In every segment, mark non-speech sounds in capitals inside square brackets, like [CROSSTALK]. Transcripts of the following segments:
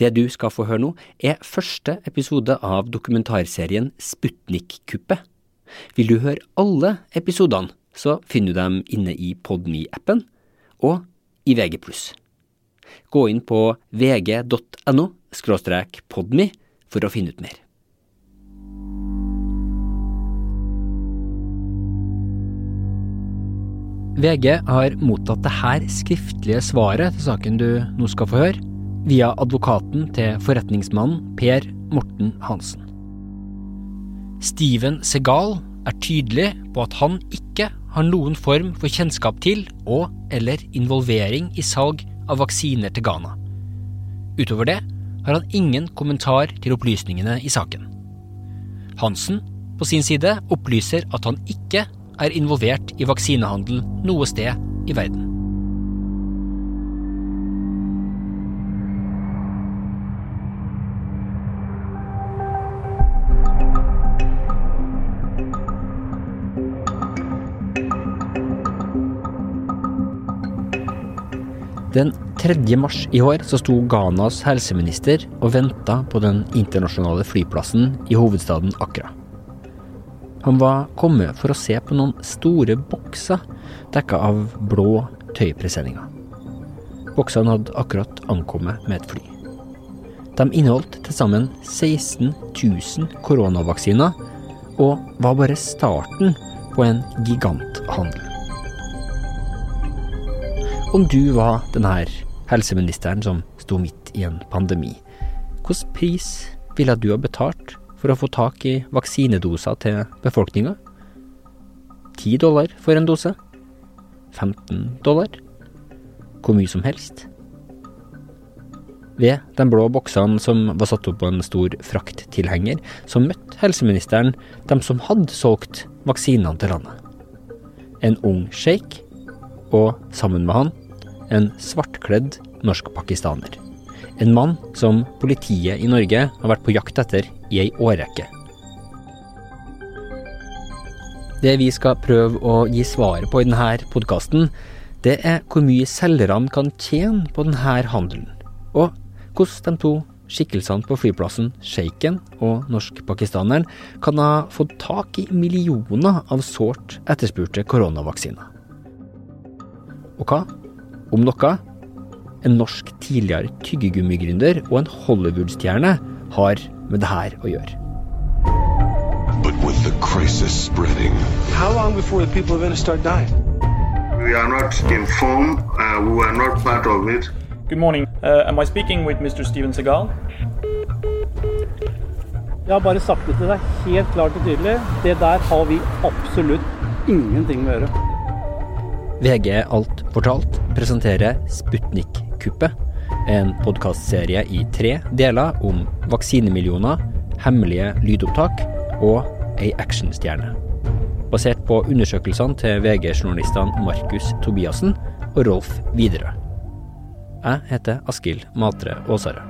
Det du skal få høre nå, er første episode av dokumentarserien Sputnik-kuppet. Vil du høre alle episodene, så finner du dem inne i Podme-appen og i VG+. Gå inn på vg.no podme for å finne ut mer. VG har mottatt det her skriftlige svaret til saken du nå skal få høre, via advokaten til forretningsmannen Per Morten Hansen. Steven Segal er tydelig på at han ikke har noen form for kjennskap til og eller involvering i salg av vaksiner til Ghana. Utover det har han ingen kommentar til opplysningene i saken. Hansen på sin side opplyser at han ikke er involvert i vaksinehandel noe sted i verden. Den 3. mars i år så sto Ghanas helseminister og venta på den internasjonale flyplassen i hovedstaden Accra. Han var kommet for å se på noen store bokser dekka av blå tøypresenninger. Boksene hadde akkurat ankommet med et fly. De inneholdt til sammen 16 000 koronavaksiner, og var bare starten på en giganthandel. Om du var denne helseministeren som sto midt i en pandemi, hvilken pris ville du ha betalt for å få tak i vaksinedoser til befolkninga? 10 dollar for en dose? 15 dollar? Hvor mye som helst? Ved de blå boksene som var satt opp på en stor frakttilhenger, så møtte helseministeren dem som hadde solgt vaksinene til landet. En ung sjeik, og sammen med han en svartkledd norsk-pakistaner. En mann som politiet i Norge har vært på jakt etter i ei årrekke. Det vi skal prøve å gi svaret på i denne podkasten, det er hvor mye selgerne kan tjene på denne handelen, og hvordan de to skikkelsene på flyplassen, sjeiken og norsk-pakistaneren, kan ha fått tak i millioner av sårt etterspurte koronavaksiner. Og hva, om noe, en norsk tidligere tyggegummigründer og en Hollywood-stjerne har med det her å gjøre. But with the crisis spreading, How long before the people are going to start dying? We are not informed. Uh, we are not part of it. Good morning. Uh, am I speaking with Mr. Steven Segal? Jeg har bare sagt det til deg helt klart og tydelig. Det der har vi absolutt ingenting med å gjøre. VG Alt fortalt presenterer Sputnik-kuppet, en podkastserie i tre deler om vaksinemillioner, hemmelige lydopptak og ei actionstjerne. Basert på undersøkelsene til VG-journalistene Markus Tobiassen og Rolf Widerøe. Jeg heter Askild Matre Aasare.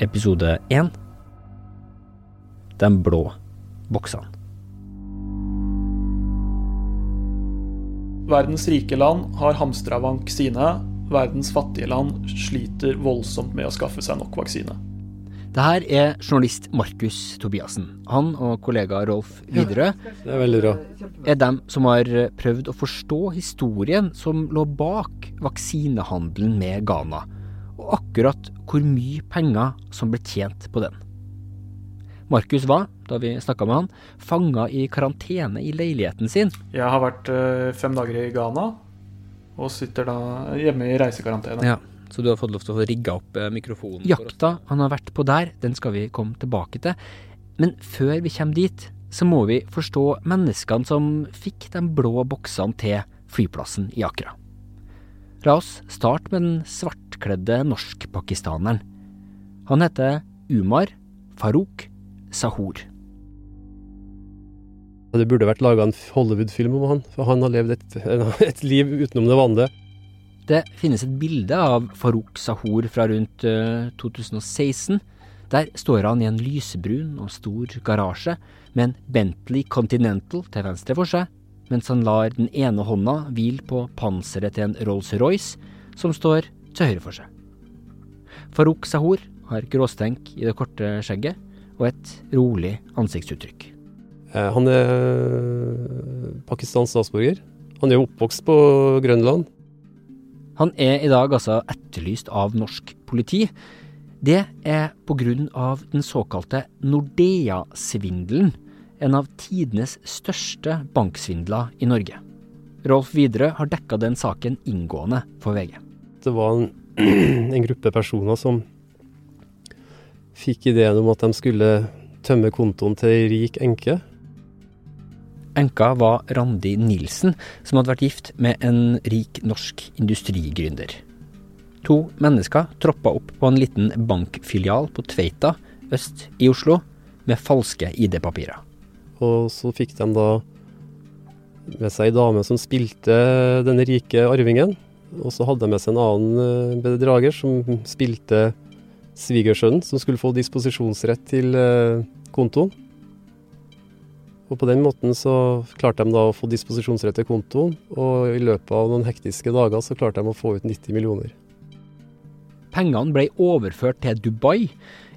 Episode én De blå boksene. Verdens rike land har hamstra vaksine. Verdens fattige land sliter voldsomt med å skaffe seg nok vaksine. Det her er journalist Markus Tobiassen. Han og kollega Rolf Widerøe Det er veldig bra. er dem som har prøvd å forstå historien som lå bak vaksinehandelen med Ghana, og akkurat hvor mye penger som ble tjent på den. Markus var, da vi snakka med han, fanga i karantene i leiligheten sin. Jeg har vært eh, fem dager i Ghana og sitter da hjemme i reisekarantene. Ja, så du har fått lov til å få rigga opp eh, mikrofonen. Jakta han har vært på der, den skal vi komme tilbake til. Men før vi kommer dit, så må vi forstå menneskene som fikk de blå boksene til flyplassen i Akra. La oss starte med den svartkledde norsk-pakistaneren. Han heter Umar Farouk Sahur. Det burde vært laga en Hollywood-film om han, for han har levd et, et liv utenom det vanlige. Det finnes et bilde av Farouk Sahur fra rundt eh, 2016. Der står han i en lysebrun og stor garasje med en Bentley Continental til venstre for seg, mens han lar den ene hånda hvile på panseret til en Rolls-Royce som står til høyre for seg. Farouk Sahur har gråstenk i det korte skjegget og et rolig ansiktsuttrykk. Eh, Han er pakistansk statsborger. Han er jo oppvokst på Grønland. Han er i dag altså etterlyst av norsk politi. Det er av den såkalte Nordea-svindelen, en av tidenes største banksvindler i Norge. Rolf Widerøe har dekka den saken inngående for VG. Det var en, [CLEARS THROAT] en gruppe personer som fikk ideen om at de skulle tømme kontoen til ei rik enke. Enka var Randi Nilsen, som hadde vært gift med en rik norsk industrigründer. To mennesker troppa opp på en liten bankfilial på Tveita øst i Oslo med falske ID-papirer. Og så fikk de da med seg ei dame som spilte denne rike arvingen. Og så hadde de med seg en annen eh, bedrager som spilte svigersønnen, som skulle få disposisjonsrett til eh, kontoen. Og på den måten så klarte de da å få disposisjonsrett til kontoen, og i løpet av noen hektiske dager så klarte de å få ut 90 millioner. Pengene ble overført til Dubai.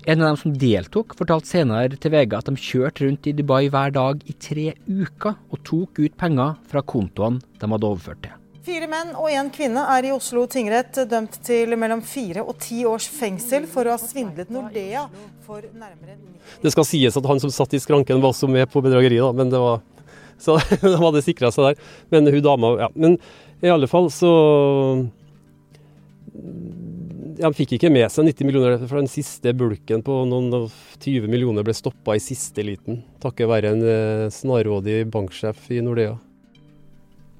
En av dem som deltok, fortalte senere til VG at de kjørte rundt i Dubai hver dag i tre uker og tok ut penger fra kontoene de hadde overført til. Fire menn og én kvinne er i Oslo tingrett dømt til mellom fire og ti års fengsel for å ha svindlet Nordea for nærmere 90 Det skal sies at han som satt i skranken var også med på bedrageriet, da, men det var Så de hadde sikra seg der. Men hun dama Ja. Men i alle fall så Han fikk ikke med seg 90 millioner, for den siste bulken på noen og 20 millioner ble stoppa i siste liten, takket være en eh, snarrådig banksjef i Nordea.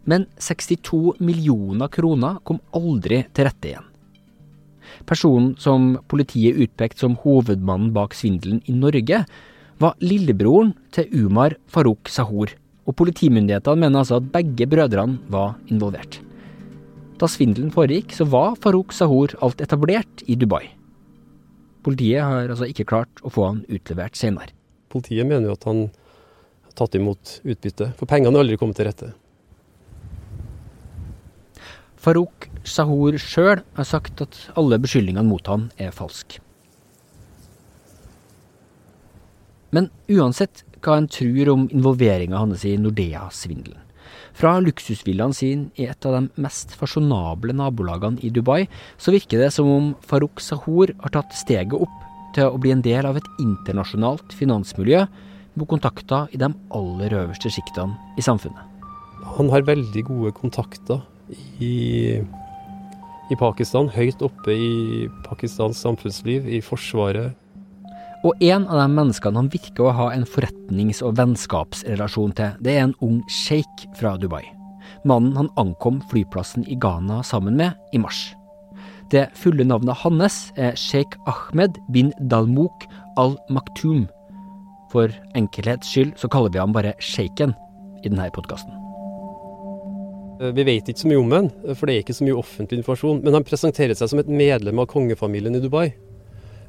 Men 62 millioner kroner kom aldri til rette igjen. Personen som politiet utpekte som hovedmannen bak svindelen i Norge, var lillebroren til Umar Farouk Sahur, og politimyndighetene mener altså at begge brødrene var involvert. Da svindelen foregikk, så var Farouk Sahur alt etablert i Dubai. Politiet har altså ikke klart å få han utlevert senere. Politiet mener jo at han har tatt imot utbytte, for pengene har aldri kommet til rette. Farouk Sahur sjøl har sagt at alle beskyldningene mot han er falske. Men uansett hva en tror om involveringa hans i Nordea-svindelen. Fra luksusvillaen sin i et av de mest fasjonable nabolagene i Dubai, så virker det som om Farouk Sahur har tatt steget opp til å bli en del av et internasjonalt finansmiljø med kontakter i de aller øverste sjiktene i samfunnet. Han har veldig gode kontakter i, i Pakistan, høyt oppe i Pakistans samfunnsliv, i Forsvaret. Og en av de menneskene han virker å ha en forretnings- og vennskapsrelasjon til, det er en ung sjeik fra Dubai. Mannen han ankom flyplassen i Ghana sammen med i mars. Det fulle navnet hans er sjeik Ahmed bin Dalmouk al Maktoum. For enkelhets skyld så kaller vi ham bare sjeiken i denne podkasten. Eh, Vi vet ikke så mye om han, for det er ikke så mye offentlig informasjon. Men han presenterer seg som et medlem av kongefamilien i Dubai.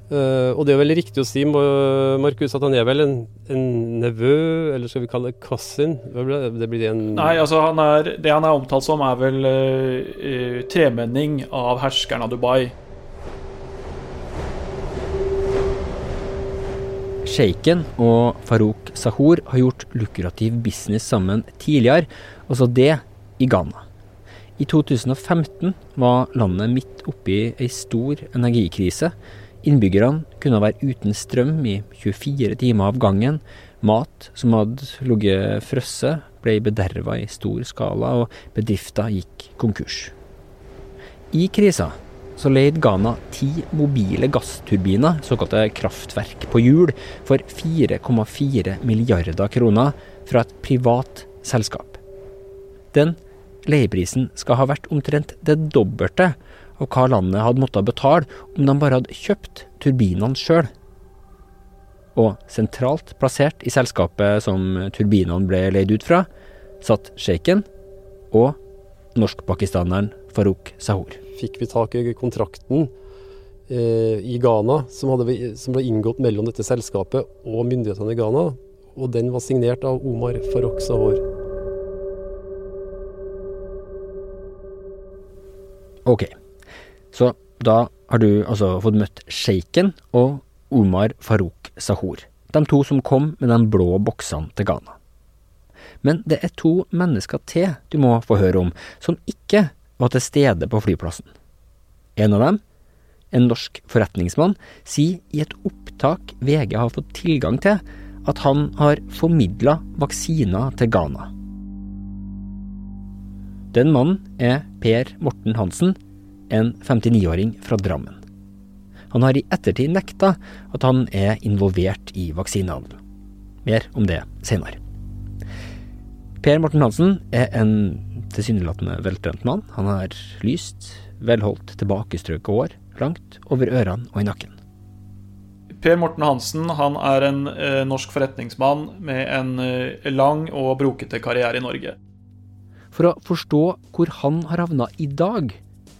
Eh, og det er vel riktig å si, Markus, at han er vel en, en nevø, eller skal vi kalle det cousin? Hva blir Det Det en Nei, altså han er, det han er omtalt som, er vel eh, eh, tremenning av herskeren av Dubai. Sjeiken og Farouk Sahur har gjort lukrativ business sammen tidligere, også det i Ghana. I 2015 var landet midt oppi ei stor energikrise. Innbyggerne kunne være uten strøm i 24 timer av gangen. Mat som hadde ligget frosset, ble bederva i stor skala, og bedrifter gikk konkurs. I krisa så leide Ghana ti mobile gassturbiner, såkalte kraftverk på hjul, for 4,4 milliarder kroner fra et privat selskap. Den leieprisen skal ha vært omtrent det dobbelte av hva landet hadde måttet betale om de bare hadde kjøpt turbinene sjøl. Og sentralt plassert i selskapet som turbinene ble leid ut fra, satt sjeiken og norskpakistaneren Farouk Sahur. fikk vi tak i kontrakten eh, i Ghana som, hadde, som ble inngått mellom dette selskapet og myndighetene i Ghana. Og den var signert av Omar Farouk Sahor. Ok, så Da har du altså fått møtt sjeiken og Omar Farouk Sahur, de to som kom med de blå boksene til Ghana. Men det er to mennesker til du må få høre om, som ikke var til stede på flyplassen. En av dem, en norsk forretningsmann, sier i et opptak VG har fått tilgang til, at han har formidla vaksiner til Ghana. Den mannen er Per Morten Hansen, en 59-åring fra Drammen. Han har i ettertid nekta at han er involvert i vaksinehandel. Mer om det senere. Per Morten Hansen er en tilsynelatende veltrent mann. Han har lyst, velholdt, tilbakestrøket hår langt over ørene og i nakken. Per Morten Hansen han er en eh, norsk forretningsmann med en eh, lang og brokete karriere i Norge. For å forstå hvor han har havna i dag,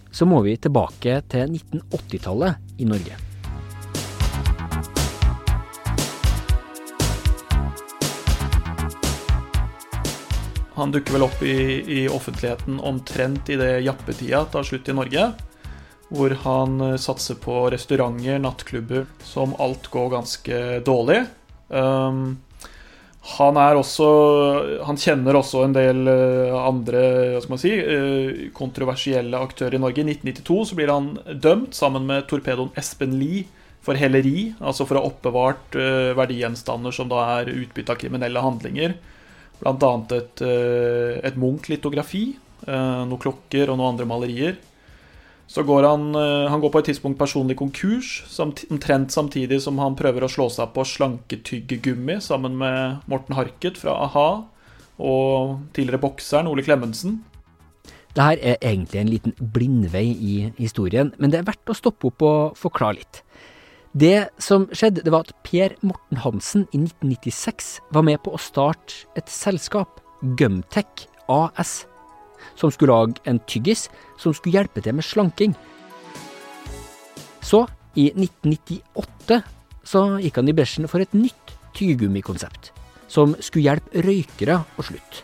så må vi tilbake til 1980-tallet i Norge. Han dukker vel opp i, i offentligheten omtrent i det jappetida tar slutt i Norge. Hvor han eh, satser på restauranter, nattklubber, som alt går ganske dårlig. Um, han også Han kjenner også en del uh, andre si, uh, kontroversielle aktører i Norge. I 1992 så blir han dømt sammen med torpedoen Espen Lie for helleri, altså for å ha oppbevart uh, verdigjenstander som da er utbytte av kriminelle handlinger. Bl.a. et, et Munch-litografi, noen klokker og noen andre malerier. Så går han, han går på et tidspunkt personlig konkurs, omtrent samtidig som han prøver å slå seg på slanketyggegummi sammen med Morten Harket fra a-ha og tidligere bokseren Ole Klemetsen. Dette er egentlig en liten blindvei i historien, men det er verdt å stoppe opp og forklare litt. Det som skjedde, det var at Per Morten Hansen i 1996 var med på å starte et selskap, Gumtech AS som skulle lage en tyggis som skulle hjelpe til med slanking. Så, i 1998, så gikk han i bresjen for et nytt tyggegummikonsept, som skulle hjelpe røykere å slutte.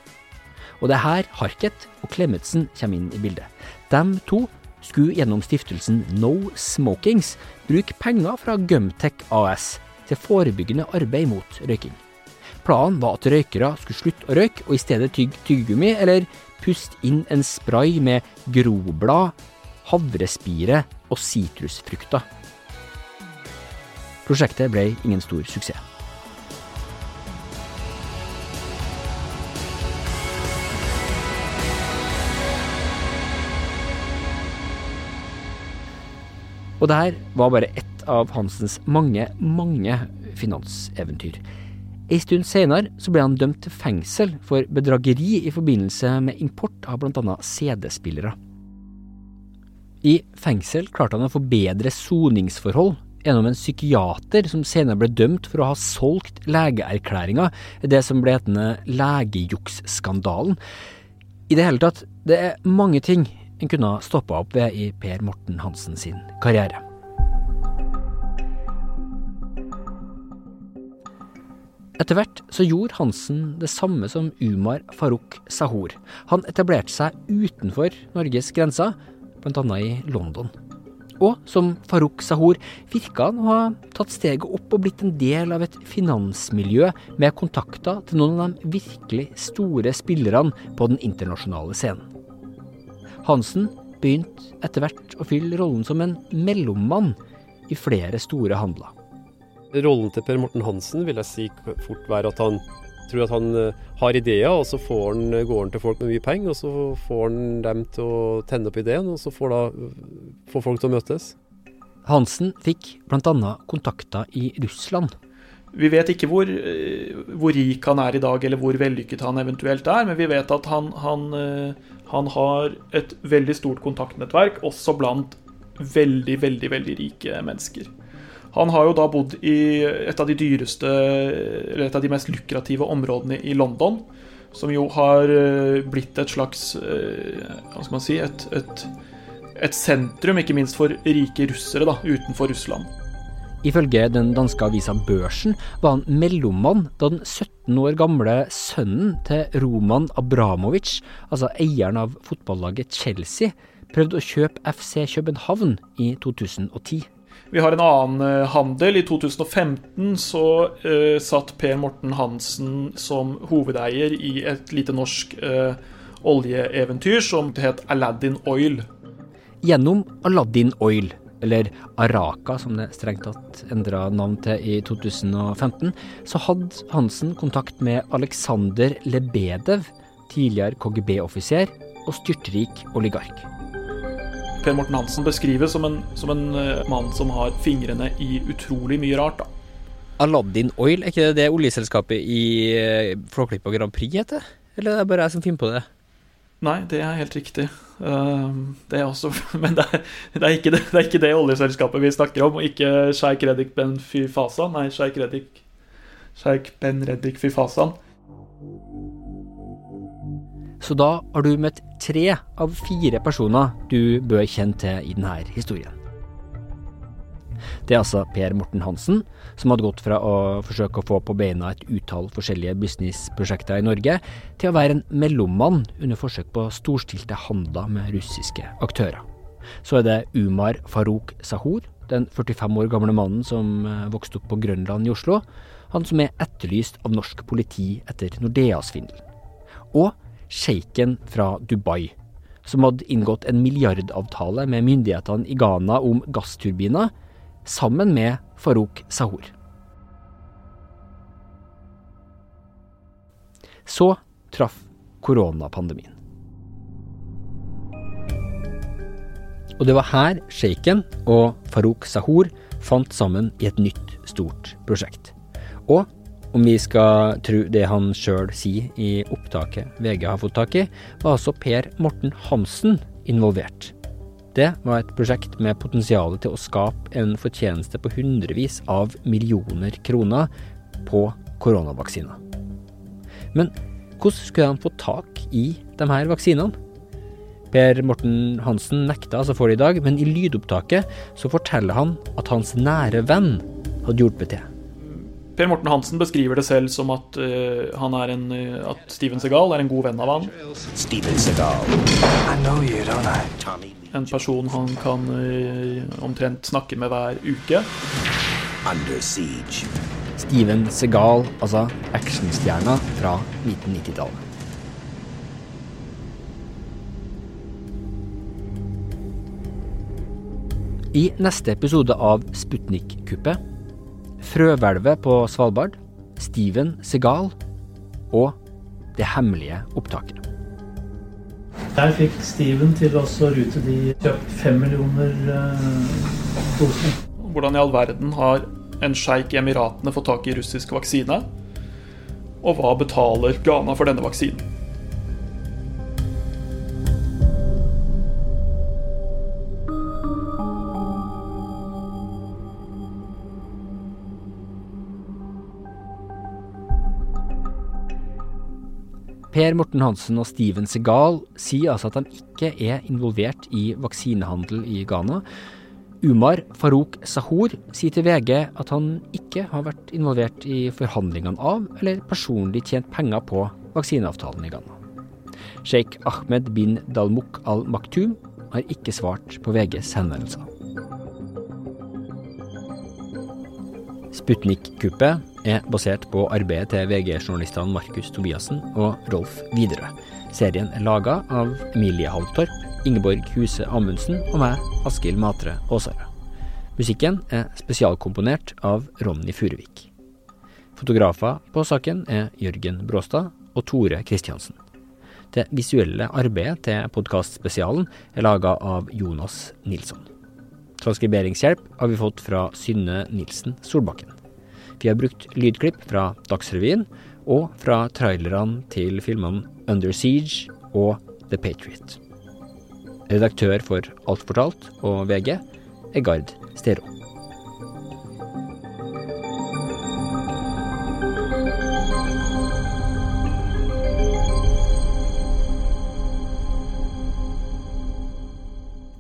Og det er her Harket og Klemetsen kommer inn i bildet. De to skulle gjennom stiftelsen No Smokings bruke penger fra Gumtech AS til forebyggende arbeid mot røyking. Planen var at røykere skulle slutte å røyke og i stedet tygge tyggegummi eller Pust inn en spray med groblad, havrespire og sitrusfrukter. Prosjektet ble ingen stor suksess. Og det her var bare ett av Hansens mange, mange finanseventyr. En stund senere ble han dømt til fengsel for bedrageri i forbindelse med import av bl.a. CD-spillere. I fengsel klarte han å forbedre soningsforhold gjennom en psykiater som senere ble dømt for å ha solgt legeerklæringa, det som ble hetende legejuksskandalen. I det hele tatt, det er mange ting en kunne ha stoppa opp ved i Per Morten Hansen sin karriere. Etter hvert så gjorde Hansen det samme som Umar Farouk Sahour. Han etablerte seg utenfor Norges grenser, bl.a. i London. Og som Farouk Sahour virka han å ha tatt steget opp og blitt en del av et finansmiljø med kontakter til noen av de virkelig store spillerne på den internasjonale scenen. Hansen begynte etter hvert å fylle rollen som en mellommann i flere store handler. Rollen til Per Morten Hansen vil jeg si fort være at han tror at han eh, har ideer, og så får han, eh, går han til folk med mye penger, og så får han dem til å tenne opp ideen, og så får, da, får folk til å møtes. Hansen fikk bl.a. kontakter i Russland. Vi vet ikke hvor, eh, hvor, rik han er i dag, eller hvor vellykket han eventuelt er, men vi vet at han, han, han har et veldig stort kontaktnettverk, også blant veldig, veldig, veldig rike mennesker. Han har jo da bodd i et av de dyreste, eller et av de mest lukrative områdene i London. Som jo har eh, blitt et slags eh, Hva skal man si et, et, et sentrum, ikke minst for rike russere da, utenfor Russland. Ifølge den danske avisa Børsen var han mellommann da den 17 år gamle sønnen til Roman Abramovic, altså eieren av fotballaget Chelsea, prøvde å kjøpe FC København i 2010. Vi har en annen eh, handel. I 2015 så uh, satt Per Morten Hansen som hovedeier i et lite norsk uh, oljeeventyr som het Aladdin Oil. Gjennom Aladdin Oil, eller Araka som det strengt tatt endra navn til i 2015, så hadde Hansen kontakt med Aleksander Lebedev, tidligere KGB-offiser og styrtrik oligark. Per Morten Hansen beskrives som en, som en uh, mann som har fingrene i utrolig mye rart. da. Aladdin Oil, er ikke det det oljeselskapet i uh, Flåklypa Grand Prix heter? Eller er det bare jeg som finner på det? Nei, det er helt riktig. Uh, det er også, [LAUGHS] men det er, det, er det, det er, ikke det, oljeselskapet vi snakker om, og ikke Sheikh Reddik Ben Fyfasan. Nei, Sheikh Reddik Sheikh Ben Reddik Fyfasan. Så da har du møtt tre av fire personer du bør kjenne til i denne historien. Det er altså Per Morten Hansen, som hadde gått fra å forsøke å få på beina et utall forskjellige businessprosjekter i Norge, til å være en mellommann under forsøk på storstilte handler med russiske aktører. Så er det Umar Farouk Sahor, den 45 år gamle mannen som eh, vokste opp på Grønland i Oslo. Han som er etterlyst av norsk politi etter Nordea-svindelen. Og sjeiken fra Dubai, som hadde inngått en milliardavtale med myndighetene i Ghana om gassturbiner, sammen med Farouk Sahur. Så traff koronapandemien. Og det var her sjeiken og Farouk Sahur fant sammen i et nytt, stort prosjekt. Og om vi skal tro det han sjøl sier i opptaket VG har fått tak i, var altså Per Morten Hansen involvert. Det var et prosjekt med potensial til å skape en fortjeneste på hundrevis av millioner kroner på koronavaksiner. Men hvordan skulle han få tak i de her vaksinene? Per Morten Hansen nekta altså for det i dag, men i lydopptaket så forteller han at hans nære venn hadde hjulpet til. Per Morten Hansen beskriver det selv som at, uh, han er en, uh, at Steven Segal er en god venn av han. En person han kan uh, omtrent snakke med hver uke. Steven Segal, altså actionstjerna fra 1990-tallet. I neste episode av Sputnik-kuppet Frøhvelvet på Svalbard, Steven Segal og Det hemmelige opptaket. Der fikk Steven til å rute de kjøpt fem millioner uh, doser. Hvordan i all verden har en sjeik i Emiratene fått tak i russisk vaksine? Og hva betaler Ghana for denne vaksinen? Per Morten Hansen og Steven Segal sier altså at de ikke er involvert i vaksinehandel i Ghana. Umar Farouk Sahor sier til VG at han ikke har vært involvert i forhandlingene av, eller personlig tjent penger på vaksineavtalen i Ghana. Sheikh Ahmed bin Dalmuk al-Maktum har ikke svart på VGs henvendelser. Sputnik-kuppet er basert på arbeidet til VG-journalistene Markus Tobiassen og Rolf Widerøe. Serien er laga av Emilie Halvtorp, Ingeborg Huse Amundsen og meg, Askild Matre Aasara. Musikken er spesialkomponert av Ronny Furuvik. Fotografer på saken er Jørgen Bråstad og Tore Kristiansen. Det visuelle arbeidet til podkastspesialen er laga av Jonas Nilsson. Transkriberingshjelp har vi fått fra Synne Nilsen Solbakken. Vi har brukt lydklipp fra Dagsrevyen og fra trailerne til filmene Under Siege og The Patriot. Redaktør for Alt fortalt og VG er Gard Stero.